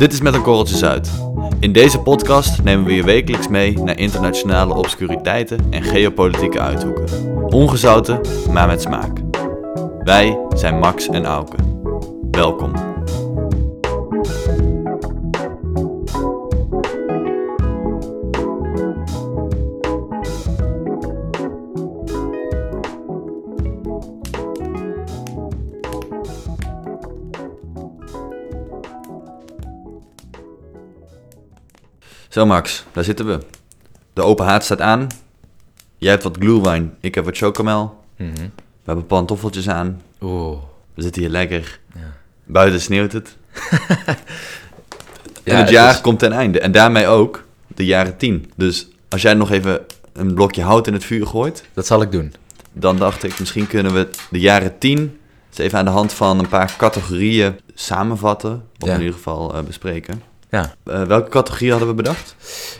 Dit is Met een Korreltje Zuid. In deze podcast nemen we je wekelijks mee naar internationale obscuriteiten en geopolitieke uithoeken. Ongezouten, maar met smaak. Wij zijn Max en Auke. Welkom. Zo Max, daar zitten we. De open haard staat aan. Jij hebt wat glühwein, ik heb wat chocomel. Mhm. We hebben pantoffeltjes aan. Oeh. We zitten hier lekker. Ja. Buiten sneeuwt het. Ja, en het het jaar is- komt ten einde. En daarmee ook de jaren 10. Dus als jij nog even een blokje hout in het vuur gooit, Dat zal ik doen. dan dacht ik misschien kunnen we de jaren 10 eens even aan de hand van een paar categorieën samenvatten. Of Ja. in ieder geval eh, bespreken. Ja. Eh, welke categorie hadden we bedacht?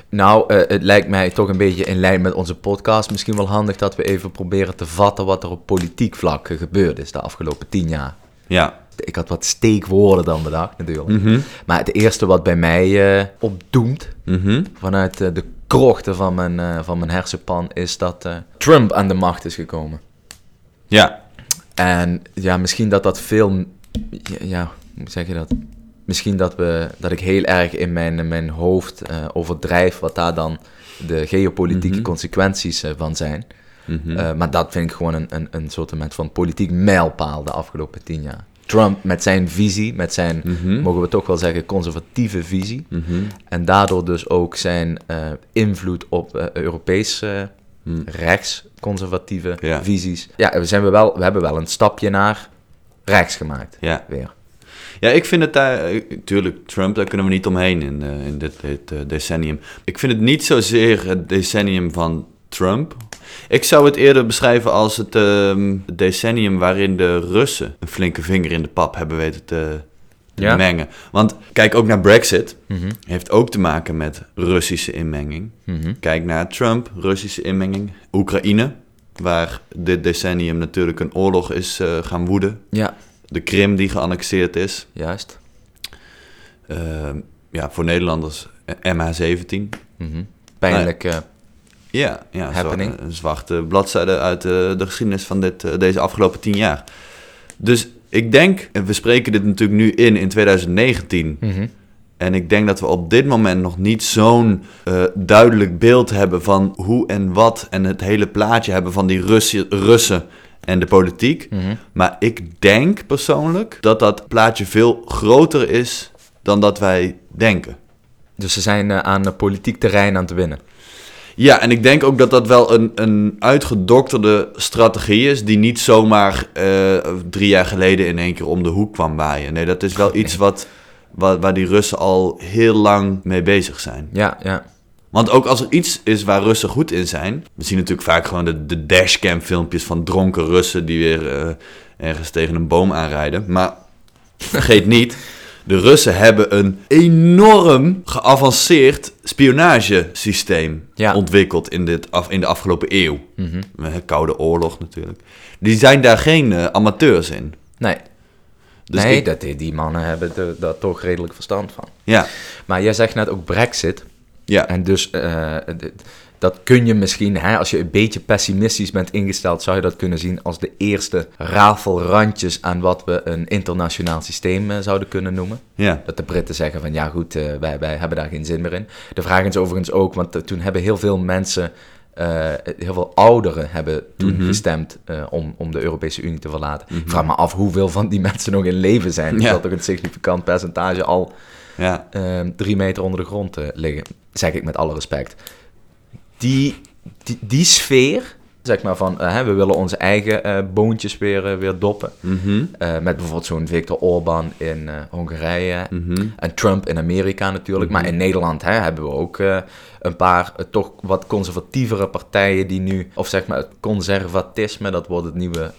Nou, eh, het lijkt mij toch een beetje in lijn met onze podcast. Misschien wel handig dat we even proberen te vatten wat er op politiek vlak gebeurd is de afgelopen tien jaar. Ja. Ik had wat steekwoorden dan bedacht natuurlijk. Mhm. Maar het eerste wat bij mij eh, opdoemt Mhm. vanuit de krochten van mijn, van mijn hersenpan is dat Trump aan de macht is gekomen. Ja. En ja, misschien dat dat veel. Ja, ja, hoe zeg je dat? Misschien dat, we, dat ik heel erg in mijn, mijn hoofd eh, overdrijf wat daar dan de geopolitieke Mhm. consequenties eh, van zijn. Mhm. Eh, maar dat vind ik gewoon een, een, een soort van politiek mijlpaal de afgelopen tien jaar. Trump met zijn visie, met zijn, Mhm. mogen we toch wel zeggen, conservatieve visie. En daardoor dus ook zijn invloed op Europees rechtsconservatieve Ja. visies. Ja, we, zijn we, wel, we hebben wel een stapje naar rechts gemaakt. Ja. Weer. Ja, ik vind het daar... eh, Tuurlijk, Trump, daar kunnen we niet omheen in, eh, in dit, dit eh, decennium. Ik vind het niet zozeer het decennium van Trump. Ik zou het eerder beschrijven als het ehm, decennium waarin de Russen een flinke vinger in de pap hebben weten te, Ja. mengen. Want kijk ook naar Brexit. Mhm, Heeft ook te maken met Russische inmenging. mhm. Kijk naar Trump, Russische inmenging. Oekraïne, waar dit decennium natuurlijk een oorlog is gaan woeden. Ja, De Krim die geannexeerd is. juist. Ehm, ja, voor Nederlanders eh, MH17. Mhm. Pijnlijk. eh, Ja, ja Happening. een zwarte bladzijde uit eh, de geschiedenis van dit, deze afgelopen tien jaar. Dus ik denk, en we spreken dit natuurlijk nu in in 2019. mhm. En ik denk dat we op dit moment nog niet zo'n duidelijk beeld hebben van hoe en wat en het hele plaatje hebben van die Russen en de politiek. Mhm. Maar ik denk persoonlijk dat dat plaatje veel groter is dan dat wij denken. Dus ze zijn eh, aan de politiek terrein aan het winnen. Ja, en ik denk ook dat dat wel een, een uitgedokterde strategie is, die niet zomaar eh, drie jaar geleden in één keer om de hoek kwam waaien. Nee, dat is wel iets wat, waar, waar die Russen al heel lang mee bezig zijn. Ja, ja. Want ook als er iets is waar Russen goed in zijn, we zien natuurlijk vaak gewoon de, de dashcam filmpjes van dronken Russen die weer eh, ergens tegen een boom aanrijden. Maar vergeet niet, de Russen hebben een enorm geavanceerd spionagesysteem Ja. ontwikkeld in, dit af, in de afgelopen eeuw. Eh, Koude oorlog natuurlijk. Die zijn daar geen eh, amateurs in. Nee, Dus nee ik- dat, die die mannen hebben daar toch redelijk verstand van. Ja, Maar jij zegt net ook Brexit. Ja. En dus eh, dat kun je misschien, hè, als je een beetje pessimistisch bent ingesteld, zou je dat kunnen zien als de eerste rafelrandjes aan wat we een internationaal systeem eh, zouden kunnen noemen. ja. Dat de Britten zeggen van ja goed, eh, wij, wij hebben daar geen zin meer in. De vraag is overigens ook, want toen hebben heel veel mensen, heel veel ouderen hebben toen Mhm. gestemd om, om de Europese Unie te verlaten. Ik vraag me af hoeveel van die mensen nog in leven zijn. Ja. zal toch een significant percentage al ja. eh, drie meter onder de grond eh, liggen. Zeg ik met alle respect. Die, die, die sfeer, zeg maar van eh, we willen onze eigen eh, boontjes weer, weer doppen. Mhm. Met bijvoorbeeld zo'n Viktor Orban in Hongarije. Mhm. En Trump in Amerika natuurlijk. Maar in Nederland hè, hebben we ook een paar toch wat conservatievere partijen die nu, of zeg maar het conservatisme, dat wordt het nieuwe.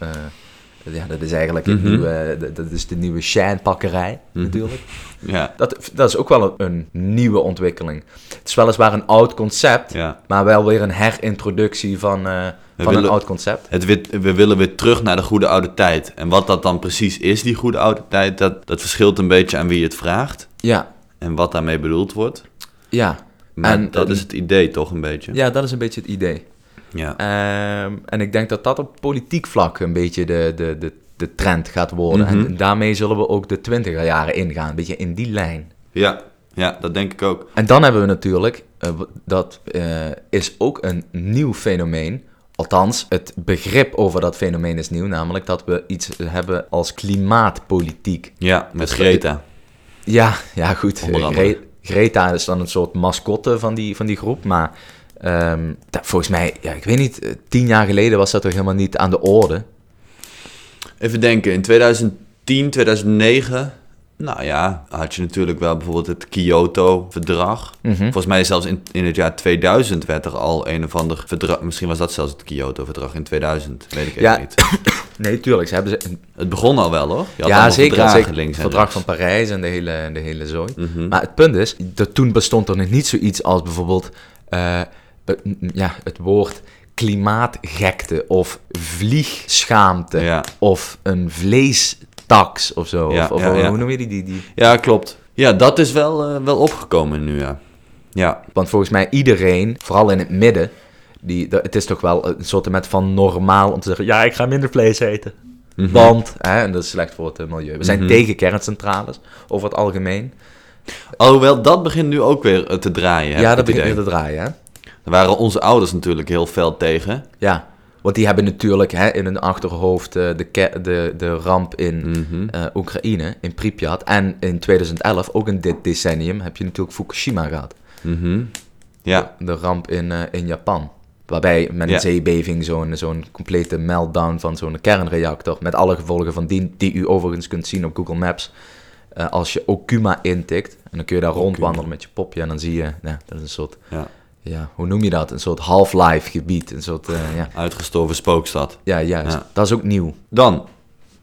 Ja, dat is eigenlijk het Mhm. nieuwe, dat- is de nieuwe Shine-pakkerij Mhm. natuurlijk. Ja, Dat, dat is ook wel een, nieuwe ontwikkeling. Het is weliswaar een oud concept, ja. maar wel weer een herintroductie van, eh, van willen- een oud concept. Het, we willen weer terug naar de goede oude tijd. En wat dat dan precies is, die goede oude tijd, dat, dat verschilt een beetje aan wie het vraagt. Ja, en wat daarmee bedoeld wordt. Ja, Maar En, dat eh, is het idee toch een beetje. ja, dat is een beetje het idee. Ja. Ehm, en ik denk dat dat op politiek vlak een beetje de, de, de, de trend gaat worden. Mhm. En daarmee zullen we ook de twintiger jaren ingaan, een beetje in die lijn. Ja. ja, dat denk ik ook. En dan hebben we natuurlijk, eh, dat eh, is ook een nieuw fenomeen. Althans, het begrip over dat fenomeen is nieuw, namelijk dat we iets hebben als klimaatpolitiek. Ja, met Dus Greta. Ja, ja goed. Gre- Greta is dan een soort mascotte van die, van die groep. Maar ehm, dat- volgens mij, ja, ik weet niet, eh, tien jaar geleden was dat toch helemaal niet aan de orde. Even denken, in 2010, 2009... Nou ja, had je natuurlijk wel bijvoorbeeld het Kyoto-verdrag. Mhm. Volgens mij zelfs in, in het jaar 2000 werd er al een of ander verdrag... Misschien was dat zelfs het Kyoto-verdrag in 2000, weet ik even Ja, niet. Nee, tuurlijk. Ze hebben ze een, Het begon al wel, hoor. Je had ja, zeker. Het verdrag van Parijs en de hele, de hele zooi. Mhm. Maar het punt is, dat toen bestond er nog niet zoiets als bijvoorbeeld eh, ja, het woord klimaatgekte of vliegschaamte Ja. of een vleestax of zo. Ja, of, of ja, ja. hoe noem je die? die, die? Ja, klopt. Ja, dat is wel, eh, wel opgekomen nu, ja. Ja, Want volgens mij iedereen, vooral in het midden, die, het is toch wel een soort met van normaal om te zeggen, ja, ik ga minder vlees eten. Mhm. Want, hè, en dat is slecht voor het eh, milieu. We zijn Mhm. tegen kerncentrales, over het algemeen. Alhoewel, dat begint nu ook weer eh, te draaien. heb ja, dat begint weer te draaien, hè? Daar waren onze ouders natuurlijk heel fel tegen. Ja, want die hebben natuurlijk hè, in hun achterhoofd eh, de, de, de ramp in Mhm. eh, Oekraïne, in Pripyat. En in 2011, ook in dit decennium, heb je natuurlijk Fukushima gehad. Mhm. Ja, De ramp in, eh, in Japan. Waarbij met een Ja. zeebeving zo'n zo'n complete meltdown van zo'n kernreactor... met alle gevolgen van dien, die u overigens kunt zien op Google Maps... als je Okuma intikt, en dan kun je daar rondwandelen met je popje... en dan zie je, dat is een soort, ja. Ja, hoe noem je dat? Een soort half-life gebied, een soort, eh, ja... uitgestorven spookstad. Ja, juist. Ja. Dat is ook nieuw. Dan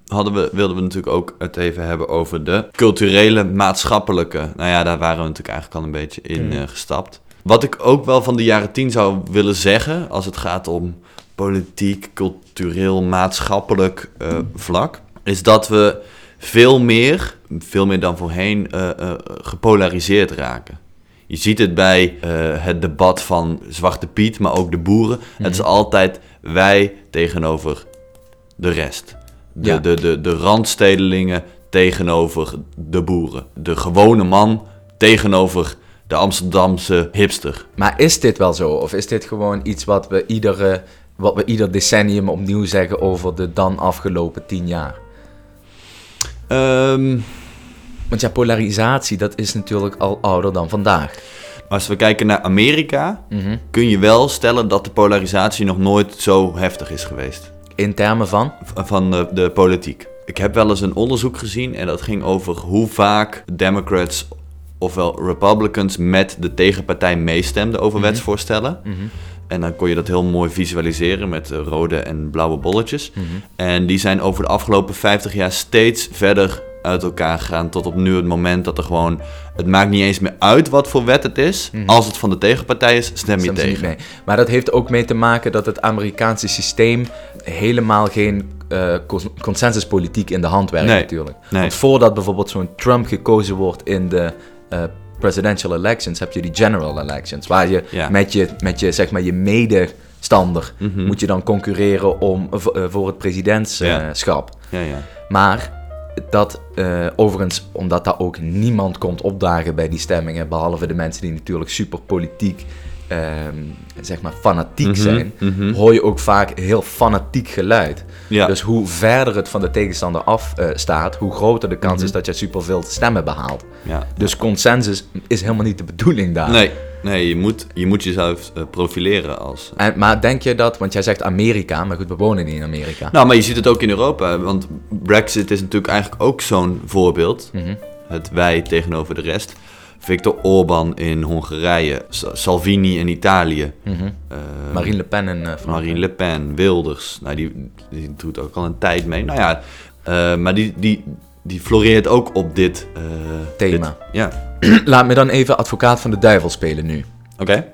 hadden we, wilden we natuurlijk ook het even hebben over de culturele, maatschappelijke. Nou ja, daar waren we natuurlijk eigenlijk al een beetje in Mm. eh, gestapt. Wat ik ook wel van de jaren tien zou willen zeggen, als het gaat om politiek, cultureel, maatschappelijk eh, vlak, is dat we veel meer, veel meer dan voorheen, gepolariseerd raken. Je ziet het bij eh, het debat van Zwarte Piet, maar ook de boeren. Het is altijd wij tegenover de rest. De, Ja. de, de, de randstedelingen tegenover de boeren. De gewone man tegenover de Amsterdamse hipster. Maar is dit wel zo? Of is dit gewoon iets wat we, iedere, wat we ieder decennium opnieuw zeggen over de dan afgelopen tien jaar? Ehm, Want ja, polarisatie, dat is natuurlijk al ouder dan vandaag. als we kijken naar Amerika, Mhm. kun je wel stellen dat de polarisatie nog nooit zo heftig is geweest. In termen van? van de, de politiek. Ik heb wel eens een onderzoek gezien en dat ging over hoe vaak Democrats ofwel Republicans met de tegenpartij meestemden over Mhm. wetsvoorstellen. En dan kon je dat heel mooi visualiseren met eh, rode en blauwe bolletjes. Mhm. En die zijn over de afgelopen 50 jaar steeds verder uit elkaar gegaan. Tot op nu het moment dat er gewoon. Het maakt niet eens meer uit wat voor wet het is. Mhm. Als het van de tegenpartij is, stem je tegen. mee. Maar dat heeft ook mee te maken dat het Amerikaanse systeem helemaal geen cons- consensuspolitiek in de hand werkt Nee. natuurlijk. Nee. Want voordat bijvoorbeeld zo'n Trump gekozen wordt in de eh, presidential elections, heb je die general elections, waar je Ja. met je, met je, zeg maar, je medestander Mhm. moet je dan concurreren om, eh, voor het presidentschap. Ja, ja. Maar dat eh, overigens, omdat daar ook niemand komt opdagen bij die stemmingen, behalve de mensen die natuurlijk super politiek, ehm, zeg maar fanatiek Mhm, zijn, mhm. hoor je ook vaak heel fanatiek geluid. Ja. Dus hoe verder het van de tegenstander af eh, staat, hoe groter de kans Mhm. is dat je superveel stemmen behaalt. ja. Dus consensus is helemaal niet de bedoeling daar. Nee, nee je, moet, je moet jezelf eh, profileren als... En, maar denk je dat, want jij zegt Amerika, maar goed, we wonen niet in Amerika. Nou, maar je ziet het ook in Europa, want Brexit is natuurlijk eigenlijk ook zo'n voorbeeld. Mhm. Het wij tegenover de rest. Viktor Orban in Hongarije, Sa- Salvini in Italië, Mhm. eh, Marine Le Pen en eh, Frankrijk. Marine Le Pen, Wilders. Nou, die, die doet ook al een tijd mee. Nou ja, eh, maar die, die, die floreert ook op dit eh, Thema. dit- ja, Laat me dan even advocaat van de duivel spelen nu. oké.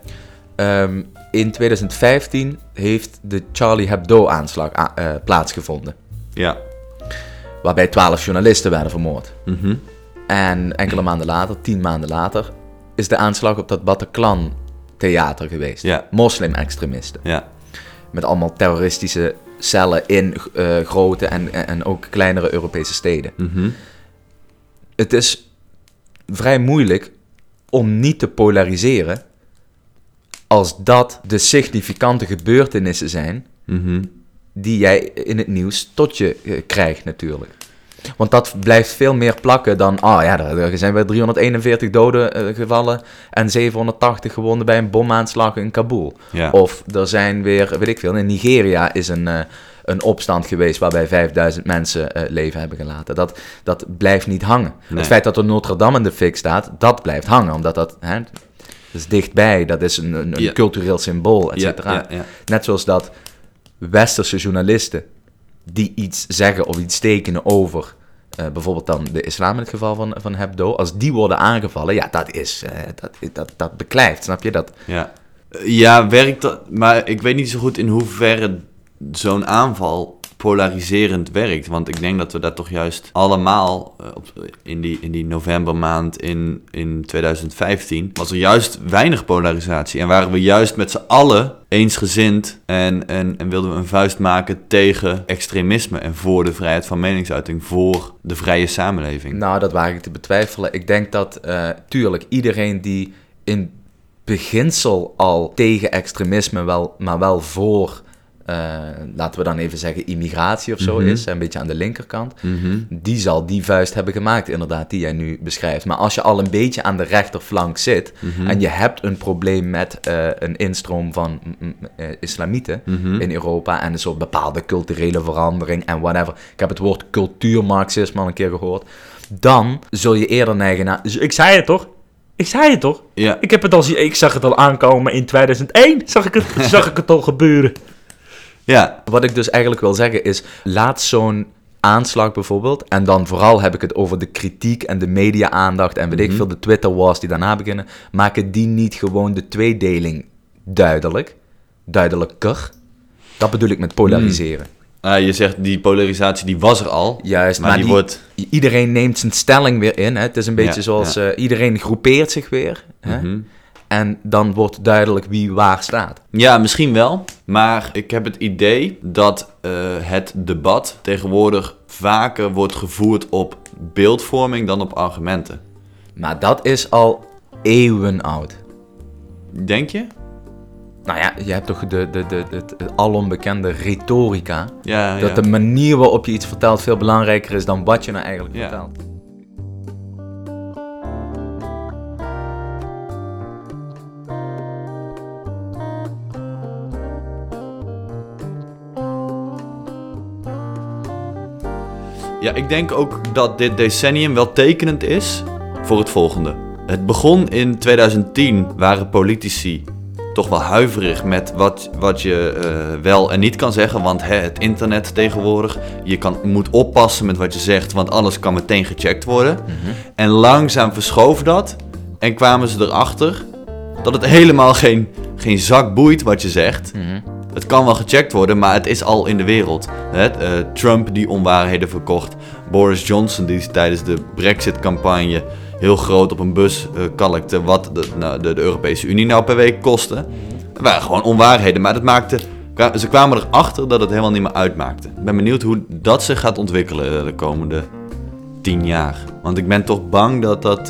Ehm, in 2015 heeft de Charlie Hebdo-aanslag eh, plaatsgevonden. Ja. Waarbij 12 journalisten werden vermoord. Mhm. En enkele maanden later, tien maanden later, is de aanslag op dat Bataclan theater geweest. Ja. Moslim-extremisten. Ja. Met allemaal terroristische cellen in eh, grote en, en ook kleinere Europese steden. Mhm. Het is vrij moeilijk om niet te polariseren als dat de significante gebeurtenissen zijn Mhm. die jij in het nieuws tot je eh, krijgt natuurlijk. Want dat blijft veel meer plakken dan, ah ja, er zijn weer 341 doden eh, gevallen en 780 gewonden bij een bomaanslag in Kabul. Ja. Of er zijn weer, weet ik veel, in Nigeria is een, eh, een opstand geweest waarbij 5000 mensen eh, leven hebben gelaten. Dat, dat blijft niet hangen. Nee. Het feit dat er Notre Dame in de fik staat, dat blijft hangen, omdat dat, hè, dat is dichtbij, dat is een, een, een Ja. cultureel symbool, et cetera. ja, ja. Net zoals dat westerse journalisten die iets zeggen of iets tekenen over eh, bijvoorbeeld dan de islam in het geval van, van Hebdo, als die worden aangevallen, ja, dat is, eh, dat, dat, dat beklijft, snap je dat? Ja. ja, werkt dat. Maar ik weet niet zo goed in hoeverre zo'n aanval polariserend werkt. Want ik denk dat we daar toch juist allemaal eh, op, in, die, in die novembermaand in, in 2015 was er juist weinig polarisatie. En waren we juist met z'n allen eensgezind en, en, en wilden we een vuist maken tegen extremisme en voor de vrijheid van meningsuiting, voor de vrije samenleving. Nou, dat waag ik te betwijfelen. Ik denk dat, eh, tuurlijk, iedereen die in beginsel al tegen extremisme, wel, maar wel voor, eh, laten we dan even zeggen, immigratie of zo Mhm. is, een beetje aan de linkerkant, Mhm. die zal die vuist hebben gemaakt, inderdaad, die jij nu beschrijft. Maar als je al een beetje aan de rechterflank zit Mhm. en je hebt een probleem met eh, een instroom van eh, islamieten in Europa en een soort bepaalde culturele verandering en whatever. Ik heb het woord cultuurmarxisme al een keer gehoord. Dan zul je eerder neigen naar. Ik zei het toch? Ik zei het toch? Ja. Ik, heb het al, ik zag het al aankomen in 2001. Zag ik het, zag ik het al gebeuren. Ja, Wat ik dus eigenlijk wil zeggen is, laat zo'n aanslag bijvoorbeeld, en dan vooral heb ik het over de kritiek en de media-aandacht en weet ik veel, de Twitter-wars die daarna beginnen, maken die niet gewoon de tweedeling duidelijk, duidelijker. Dat bedoel ik met polariseren. Ah, je zegt die polarisatie die was er al. Juist, maar, maar, die, die- wordt. Iedereen neemt zijn stelling weer in. Hè? Het is een beetje Ja, zoals ja. eh, iedereen groepeert zich weer. Hè? Mhm. En dan wordt duidelijk wie waar staat. Ja, misschien wel. Maar ik heb het idee dat eh, het debat tegenwoordig vaker wordt gevoerd op beeldvorming dan op argumenten. Maar dat is al eeuwen oud. Denk je? Nou ja, je hebt toch de, de, de, de, de alombekende retorica. Ja, Dat ja. de manier waarop je iets vertelt veel belangrijker is dan wat je nou eigenlijk Ja. vertelt. Ja, ik denk ook dat dit decennium wel tekenend is voor het volgende. Het begon in 2010, waren politici toch wel huiverig met wat, wat je eh, wel en niet kan zeggen. Want hè, het internet tegenwoordig, je kan, moet oppassen met wat je zegt, want alles kan meteen gecheckt worden. En langzaam verschoof dat en kwamen ze erachter dat het helemaal geen, geen zak boeit wat je zegt. Mhm. Het kan wel gecheckt worden, maar het is al in de wereld. Eh, Trump die onwaarheden verkocht. Boris Johnson die tijdens de Brexit-campagne heel groot op een bus eh, kalkte wat de, nou, de, de Europese Unie nou per week kostte. Het waren gewoon onwaarheden, maar dat maakte, ze kwamen erachter dat het helemaal niet meer uitmaakte. Ik ben benieuwd hoe dat zich gaat ontwikkelen eh, de komende tien jaar. Want ik ben toch bang dat dat...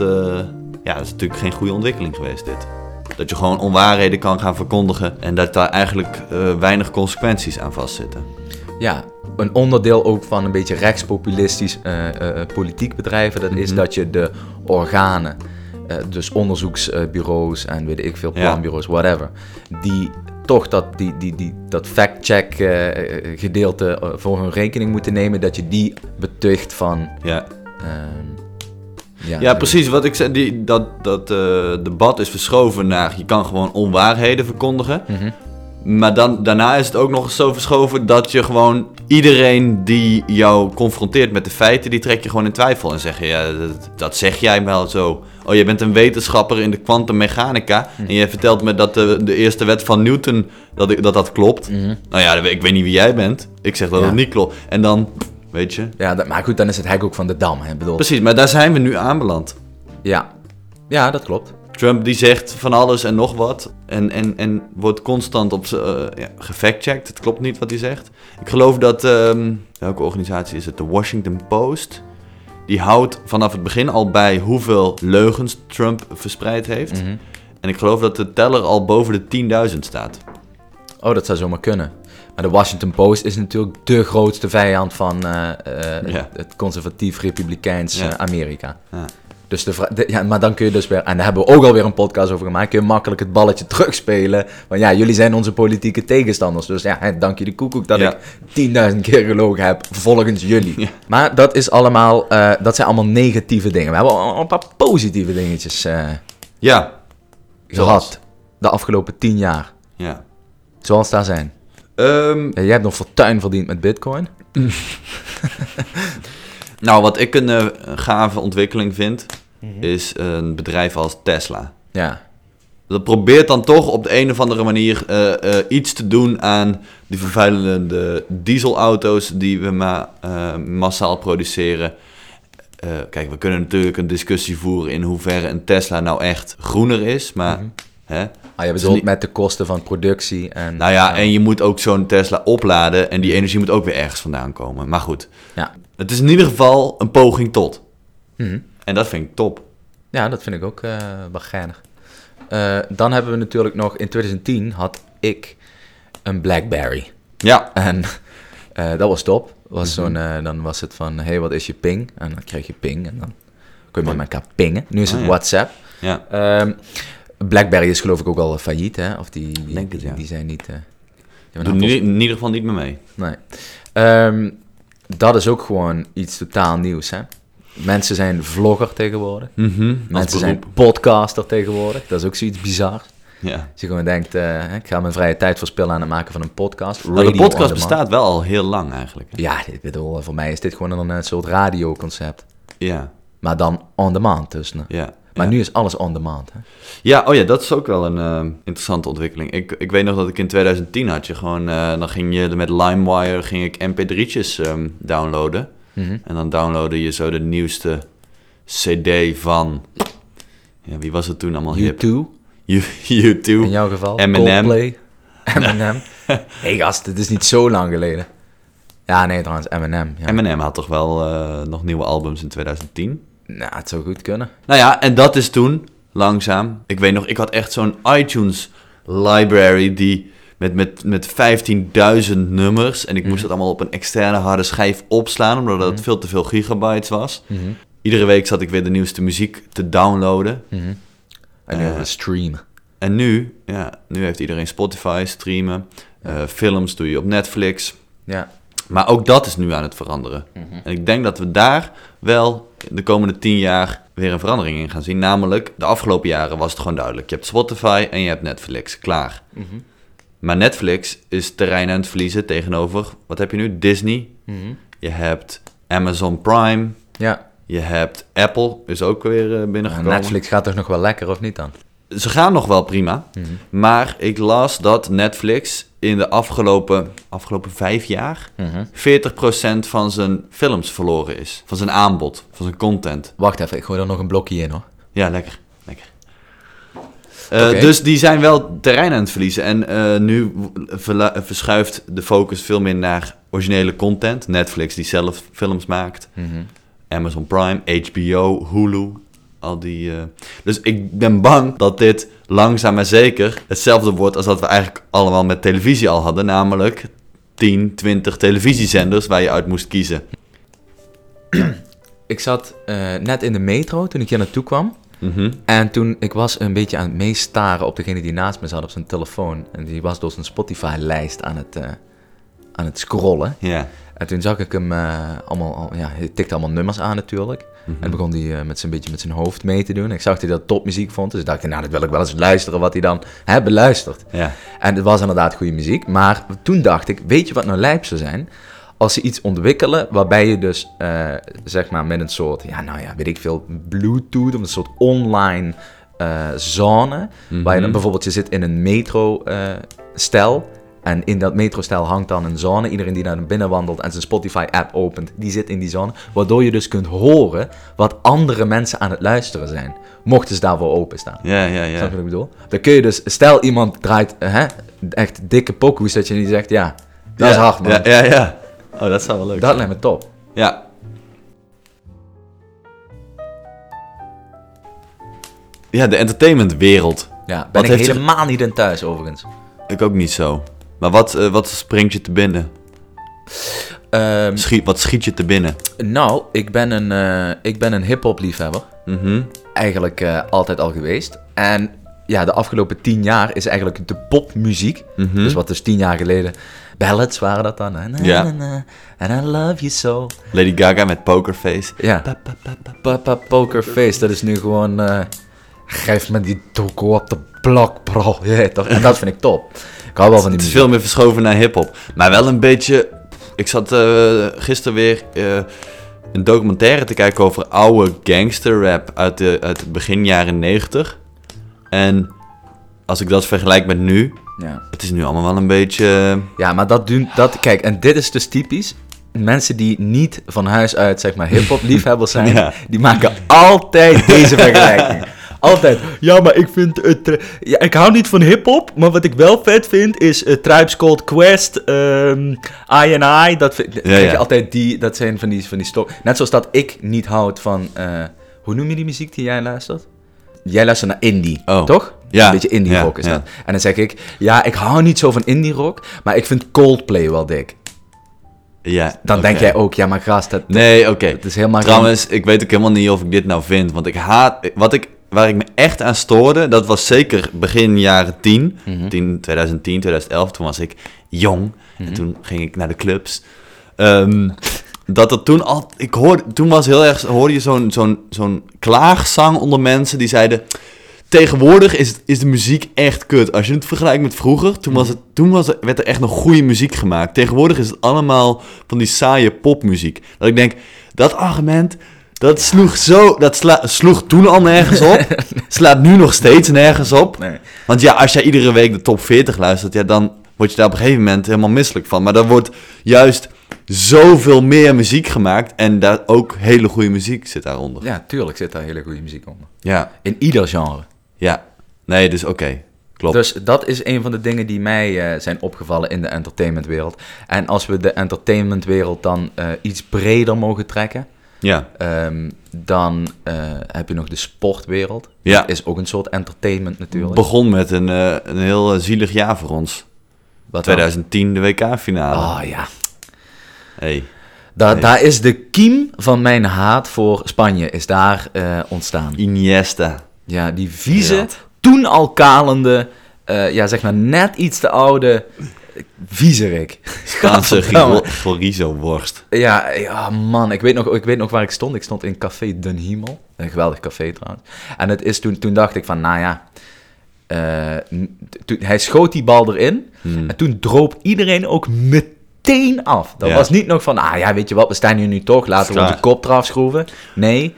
ja, dat is natuurlijk geen goede ontwikkeling geweest dit. Dat je gewoon onwaarheden kan gaan verkondigen en dat daar eigenlijk eh, weinig consequenties aan vastzitten. Ja, een onderdeel ook van een beetje rechtspopulistisch eh, eh, politiek bedrijven, dat is Mhm. dat je de organen, dus onderzoeksbureaus en weet ik veel, Ja. planbureaus, whatever, die toch dat, die, die, die, dat fact-check gedeelte voor hun rekening moeten nemen, dat je die betuigt van... Ja, ehm, ja, ja precies. Wat ik zei, die, dat, dat eh, debat is verschoven naar je kan gewoon onwaarheden verkondigen. Mhm. Maar dan, daarna is het ook nog eens zo verschoven dat je gewoon iedereen die jou confronteert met de feiten, die trek je gewoon in twijfel. En zeg je, ja, dat, dat zeg jij wel zo. Oh, je bent een wetenschapper in de kwantummechanica. En je vertelt me dat de, de eerste wet van Newton, dat dat, dat klopt. Mhm. Nou ja, ik weet niet wie jij bent. Ik zeg dat Ja. het niet klopt. En dan weet je. Ja, dat, maar goed, dan is het hek ook van de dam. Hè? Bedoel, Precies, maar daar zijn we nu aanbeland. ja. ja, dat klopt. Trump die zegt van alles en nog wat. En, en, en wordt constant op eh, ja, gefactcheckt. Het klopt niet wat hij zegt. Ik geloof dat, ehm, welke organisatie is het? De Washington Post. Die houdt vanaf het begin al bij hoeveel leugens Trump verspreid heeft. Mhm. En ik geloof dat de teller al boven de 10.000 staat. Oh, dat zou zomaar kunnen. Maar de Washington Post is natuurlijk de grootste vijand van eh, eh, Ja. het conservatief-republikeins Ja. eh, Amerika. Ja. Dus de ja, maar dan kun je dus weer, en daar hebben we ook alweer een podcast over gemaakt, kun je makkelijk het balletje terugspelen. Want ja, jullie zijn onze politieke tegenstanders. Dus ja, hè, dank je de koekoek dat Ja. ik 10.000 keer gelogen heb volgens jullie. Ja. Maar dat is allemaal, dat zijn allemaal negatieve dingen. We hebben al een paar positieve dingetjes eh, Ja. gehad de afgelopen 10 jaar. Ja. Zoals daar zijn. Ehm, Ja, jij hebt nog fortuin verdiend met bitcoin. nou, wat ik een eh, gave ontwikkeling vind, is een bedrijf als Tesla. Ja. Dat probeert dan toch op de een of andere manier eh, eh, iets te doen aan die vervuilende dieselauto's die we ma eh, massaal produceren. Eh, kijk, we kunnen natuurlijk een discussie voeren in hoeverre een Tesla nou echt groener is, maar... Mhm. Hè? Ah, je bedoelt niet- met de kosten van productie en... Nou ja, en je moet ook zo'n Tesla opladen en die energie moet ook weer ergens vandaan komen. Maar goed, Ja. het is in ieder geval een poging tot. Mhm. En dat vind ik top. Ja, dat vind ik ook eh wel geinig. Eh, dan hebben we natuurlijk nog... In 2010 had ik een Blackberry. Ja, En eh, dat was top. Was Mhm. zo'n, eh, dan was het van, hey, wat is je ping? En dan kreeg je ping en dan kun je met elkaar pingen. Nu is het Oh, ja. WhatsApp. ja. Ehm, Blackberry is geloof ik ook al failliet, hè? Of die, die, Denk het, ja. die zijn niet... eh, die Doe aantal- in ieder geval niet meer mee. Nee. Ehm, dat is ook gewoon iets totaal nieuws, hè? Mensen zijn vlogger tegenwoordig. Mhm, Mensen zijn podcaster tegenwoordig. Dat is ook zoiets bizar. Ja. Als je gewoon denkt, eh, ik ga mijn vrije tijd verspillen aan het maken van een podcast. Nou, de podcast bestaat wel al heel lang eigenlijk. Ja, ik bedoel, voor mij is dit gewoon een, soort radioconcept. Ja, Maar dan on demand dus. ne? ja. Maar ja. nu is alles on demand. Hè? Ja, oh ja, dat is ook wel een eh, interessante ontwikkeling. Ik, ik weet nog dat ik in 2010 had je gewoon... eh, dan ging je met LimeWire ging ik mp3'tjes ehm, downloaden. Mhm. En dan downloadde je zo de nieuwste cd van... Ja, wie was het toen allemaal hip? U2, U- in U2. jouw geval. Eminem. Coldplay. Eminem. hey gast, het is niet zo lang geleden. Ja, nee trouwens, Eminem. Ja. Eminem had toch wel eh, nog nieuwe albums in 2010? Nou, het zou goed kunnen. Nou ja, en dat is toen, langzaam. Ik weet nog, ik had echt zo'n iTunes library die met, met, met 15.000 nummers. En ik moest Mhm. dat allemaal op een externe harde schijf opslaan, omdat het Mhm. veel te veel gigabytes was. Mhm. Iedere week zat ik weer de nieuwste muziek te downloaden. En nu Eh, hebben we stream. En nu, ja, nu heeft iedereen Spotify, streamen. Eh, films doe je op Netflix. Ja. Maar ook dat is nu aan het veranderen. En ik denk dat we daar wel de komende tien jaar weer een verandering in gaan zien. Namelijk, de afgelopen jaren was het gewoon duidelijk. Je hebt Spotify en je hebt Netflix. Klaar. Mhm. Maar Netflix is terrein aan het verliezen tegenover, wat heb je nu? Disney. Mhm. Je hebt Amazon Prime. Ja, Je hebt Apple, is ook weer eh, binnengekomen. Netflix gaat toch nog wel lekker, of niet dan? Ze gaan nog wel prima. Mhm. Maar ik las dat Netflix in de afgelopen, afgelopen vijf jaar... Mhm. 40% van zijn films verloren is. Van zijn aanbod, van zijn content. Wacht even, ik gooi er nog een blokje in hoor. Ja, lekker. lekker. Eh. Dus die zijn wel terrein aan het verliezen. En eh, nu verla- verschuift de focus veel meer naar originele content. Netflix die zelf films maakt. Mhm. Amazon Prime, HBO, Hulu. Al die, eh, Dus ik ben bang dat dit langzaam maar zeker hetzelfde wordt als dat we eigenlijk allemaal met televisie al hadden. Namelijk 10, 20 televisiezenders waar je uit moest kiezen. Ik zat eh, net in de metro toen ik hier naartoe kwam. Mhm. En toen, ik was een beetje aan het meestaren op degene die naast me zat op zijn telefoon. En die was door zijn Spotify-lijst aan, het, eh, aan het scrollen. Ja. En toen zag ik hem eh, allemaal, al- ja, hij tikte allemaal nummers aan natuurlijk. Mhm. En begon hij eh, met zijn beetje met zijn hoofd mee te doen. Ik zag dat hij dat topmuziek vond. Dus ik dacht, nou, dat wil ik wel eens luisteren wat hij dan hè, beluistert. Ja. En het was inderdaad goede muziek. Maar toen dacht ik, weet je wat nou lijp zou zijn? Als ze iets ontwikkelen waarbij je dus, eh, zeg maar, met een soort, ja, nou ja, weet ik veel, Bluetooth of een soort online eh, zone. Waar je dan Mhm. bijvoorbeeld, je zit in een metro-stel En in dat metrostel hangt dan een zone. Iedereen die naar binnen wandelt en zijn Spotify-app opent, die zit in die zone. Waardoor je dus kunt horen wat andere mensen aan het luisteren zijn. Mochten ze daarvoor openstaan. Ja, ja, ja. Snap je wat ik bedoel? Dan kun je dus, stel iemand draait hè, echt dikke pokoes, dat je niet zegt, ja, dat is hard man. Ja, ja, ja. Oh, dat zou wel leuk Dat lijkt me top. Ja. Ja, de entertainmentwereld. Ja, ben Wat ik helemaal niet in thuis overigens. Ik ook niet zo. Maar wat, eh, wat springt je te binnen? Ehm, Schiet, wat schiet je te binnen? nou, ik ben een, eh, ik ben een hip-hop liefhebber. Mhm. Eigenlijk eh, altijd al geweest. En ja, de afgelopen tien jaar is eigenlijk de popmuziek. Mhm. Dus wat dus tien jaar geleden. Ballads waren dat dan. Na, and I love you so. Lady Gaga met Pokerface. Ja. Papa Poker Face, dat is nu gewoon. Geef me die toko op de blok, bro. Ja, toch? En dat vind ik top. Ik hou wel van die Het is veel meer verschoven naar hip-hop. Maar wel een beetje. Ik zat eh gisteren weer eh, een documentaire te kijken over oude gangsterrap uit, de, uit het begin jaren 90. En als ik dat vergelijk met nu, Ja. het is nu allemaal wel een beetje. ja, maar dat doen. Dat, kijk, en dit is dus typisch. Mensen die niet van huis uit, zeg maar, hip-hop liefhebbers zijn, Ja. die maken altijd deze vergelijking. Altijd. Ja, maar ik vind het. ja, ik hou niet van hip-hop, maar wat ik wel vet vind is uh, Tribes Called Quest, ehm I and I. Dat, vind- je altijd die. Dat zijn van die, van die stok. Net zoals dat ik niet houd van. eh, hoe noem je die muziek die jij luistert? Jij luistert naar indie, Oh. toch? Ja, Een beetje indie rock is dat. En dan zeg ik, ja, ik hou niet zo van indie rock, maar ik vind Coldplay wel dik. Ja, Dan denk jij ook, ja, maar gast, dat, Nee, oké. het is helemaal Trouwens, ik weet ook helemaal niet of ik dit nou vind. Want ik haat. Wat ik, waar ik me echt aan stoorde, dat was zeker begin jaren 10. Mhm. 10 2010, 2011. Toen was ik jong. Mhm. En toen ging ik naar de clubs. Ehm, dat er toen al. Ik hoorde, toen was heel erg. Hoorde je zo'n zo'n zo'n klaagzang onder mensen die zeiden. Tegenwoordig is, is de muziek echt kut. Als je het vergelijkt met vroeger, toen, was het, toen was het, werd er echt nog goede muziek gemaakt. Tegenwoordig is het allemaal van die saaie popmuziek. Dat ik denk, dat argument, dat sloeg zo, dat sla- sloeg toen al nergens op. slaat nu nog steeds nergens op. Nee. Want ja, als jij iedere week de top 40 luistert, ja, dan word je daar op een gegeven moment helemaal misselijk van. Maar er wordt juist zoveel meer muziek gemaakt en daar ook hele goede muziek zit daaronder. Ja, tuurlijk zit daar hele goede muziek onder. Ja, In ieder genre. ja. Nee, dus oké. Klopt. Dus dat is een van de dingen die mij eh, zijn opgevallen in de entertainmentwereld. En als we de entertainmentwereld dan eh, iets breder mogen trekken, ja. ehm, dan eh, heb je nog de sportwereld. Ja. Dat is ook een soort entertainment natuurlijk. begon met een, eh, een heel eh, zielig jaar voor ons. Wat dan? 2010, de WK-finale. Oh ja. Hey. Da. Daar is de kiem van mijn haat voor Spanje is daar ontstaan. Iniesta. Ja, die vieze, Ja. toen al kalende, ja zeg maar net iets te oude viezerik. Spaanse chorizo-worst. Ja, ja, man, ik weet, nog, ik weet nog waar ik stond. Ik stond in Café Den Hiemel. Een geweldig café trouwens. En het is toen, toen dacht ik van, nou ja... eh, toen, hij schoot die bal erin. Hmm. En toen droop iedereen ook meteen af. Dat Ja. was niet nog van, ah ja, weet je wat, we staan hier nu toch. Laten we onze kop eraf schroeven. Nee,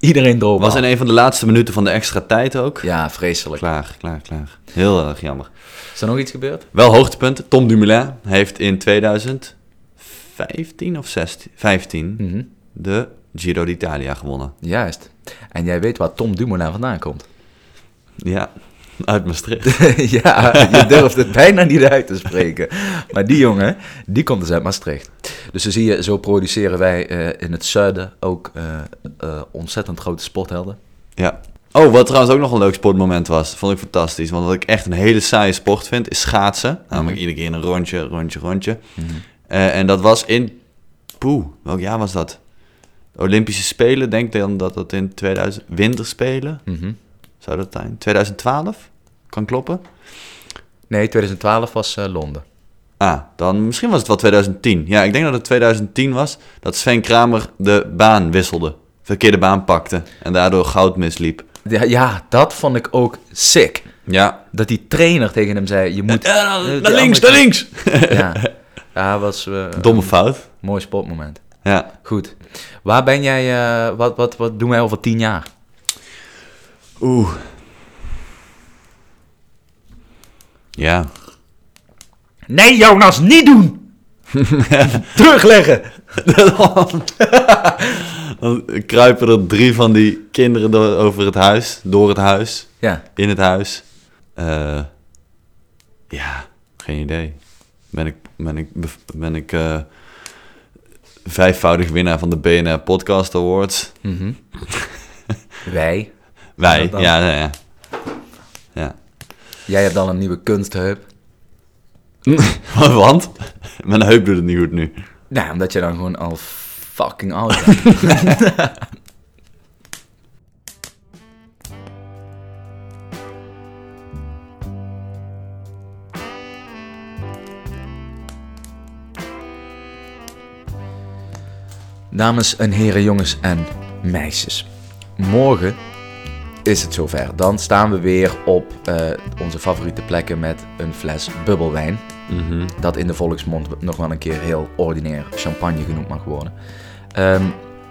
iedereen droop Was in een van de laatste minuten van de extra tijd ook. Ja, vreselijk. Klaar, klaar, klaar. Heel erg jammer. Is er nog iets gebeurd? Wel hoogtepunten. Tom Dumoulin heeft in 2015 of 16, 15 Mhm. de Giro d'Italia gewonnen. Juist. En jij weet waar Tom Dumoulin vandaan komt. Ja, uit Maastricht. ja, je durft het bijna niet uit te spreken. Maar die jongen, die komt dus uit Maastricht. Dus zo zie je, zo produceren wij eh, in het zuiden ook eh, eh, ontzettend grote sporthelden. Ja. Oh, wat trouwens ook nog een leuk sportmoment was, vond ik fantastisch. Want wat ik echt een hele saaie sport vind, is schaatsen. Namelijk Mhm. iedere keer een rondje, rondje, rondje. Eh, en dat was in... Poeh, welk jaar was dat? Olympische Spelen, denk dan dat dat in 2000... Winterspelen, Mhm. Zou dat zijn? 2012? Kan kloppen? Nee, 2012 was eh, Londen. Ah, dan misschien was het wel 2010. Ja, ik denk dat het 2010 was dat Sven Kramer de baan wisselde. Verkeerde baan pakte en daardoor goud misliep. Ja, ja, dat vond ik ook sick. Ja. Dat die trainer tegen hem zei, je moet... Eh, eh, naar links, naar links! Ja, ja was eh, Domme fout. mooi sportmoment. Ja. Goed. Waar ben jij, wat, wat, wat doen wij over tien jaar? Oeh. Ja. Nee, Jonas, niet doen! Terugleggen! Dan kruipen er drie van die kinderen door, over het huis, door het huis, Ja, in het huis. Eh, ja, geen idee. Ben ik, ben ik, ben ik eh, vijfvoudig winnaar van de BNR Podcast Awards? mhm. Wij. Wij, ja, ja, ja. ja. Jij hebt dan een nieuwe kunstheup. Want? Mijn heup doet het niet goed nu. Nou, omdat je dan gewoon al fucking oud bent. Dames en heren, jongens en meisjes. Morgen is het zover. Dan staan we weer op eh, onze favoriete plekken met een fles bubbelwijn Mhm. dat in de volksmond nog wel een keer heel ordinair champagne genoemd mag worden. Ehm,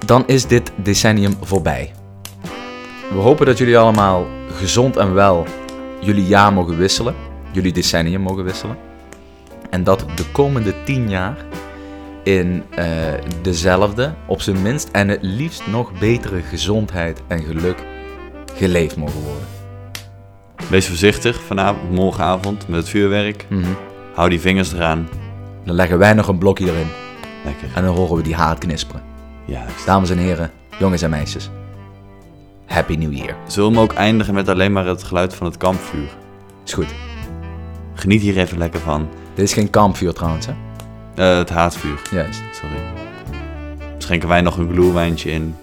dan is dit decennium voorbij. We hopen dat jullie allemaal gezond en wel jullie jaar mogen wisselen, jullie decennium mogen wisselen. En dat de komende tien jaar in eh, dezelfde, op zijn minst en het liefst nog betere gezondheid en geluk geleefd mogen worden. Wees voorzichtig vanavond, morgenavond met het vuurwerk. Mhm. Hou die vingers eraan. Dan leggen wij nog een blokje erin Lekker. en dan horen we die haat knisperen. Juist. Dames en heren, jongens en meisjes. Happy New Year. Zullen we hem ook eindigen met alleen maar het geluid van het kampvuur? Is goed. Geniet hier even lekker van. Dit is geen kampvuur trouwens, hè? Eh, het haatvuur, Juist. sorry. Schenken wij nog een gloewijntje in.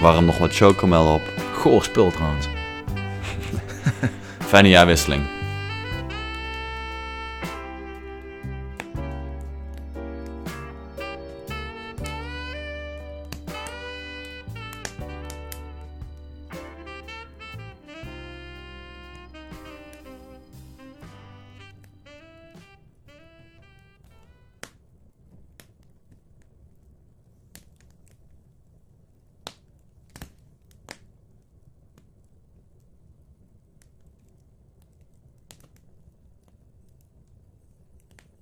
Warm nog wat chocomel op. Goor spul trouwens. Fijne jaarwisseling.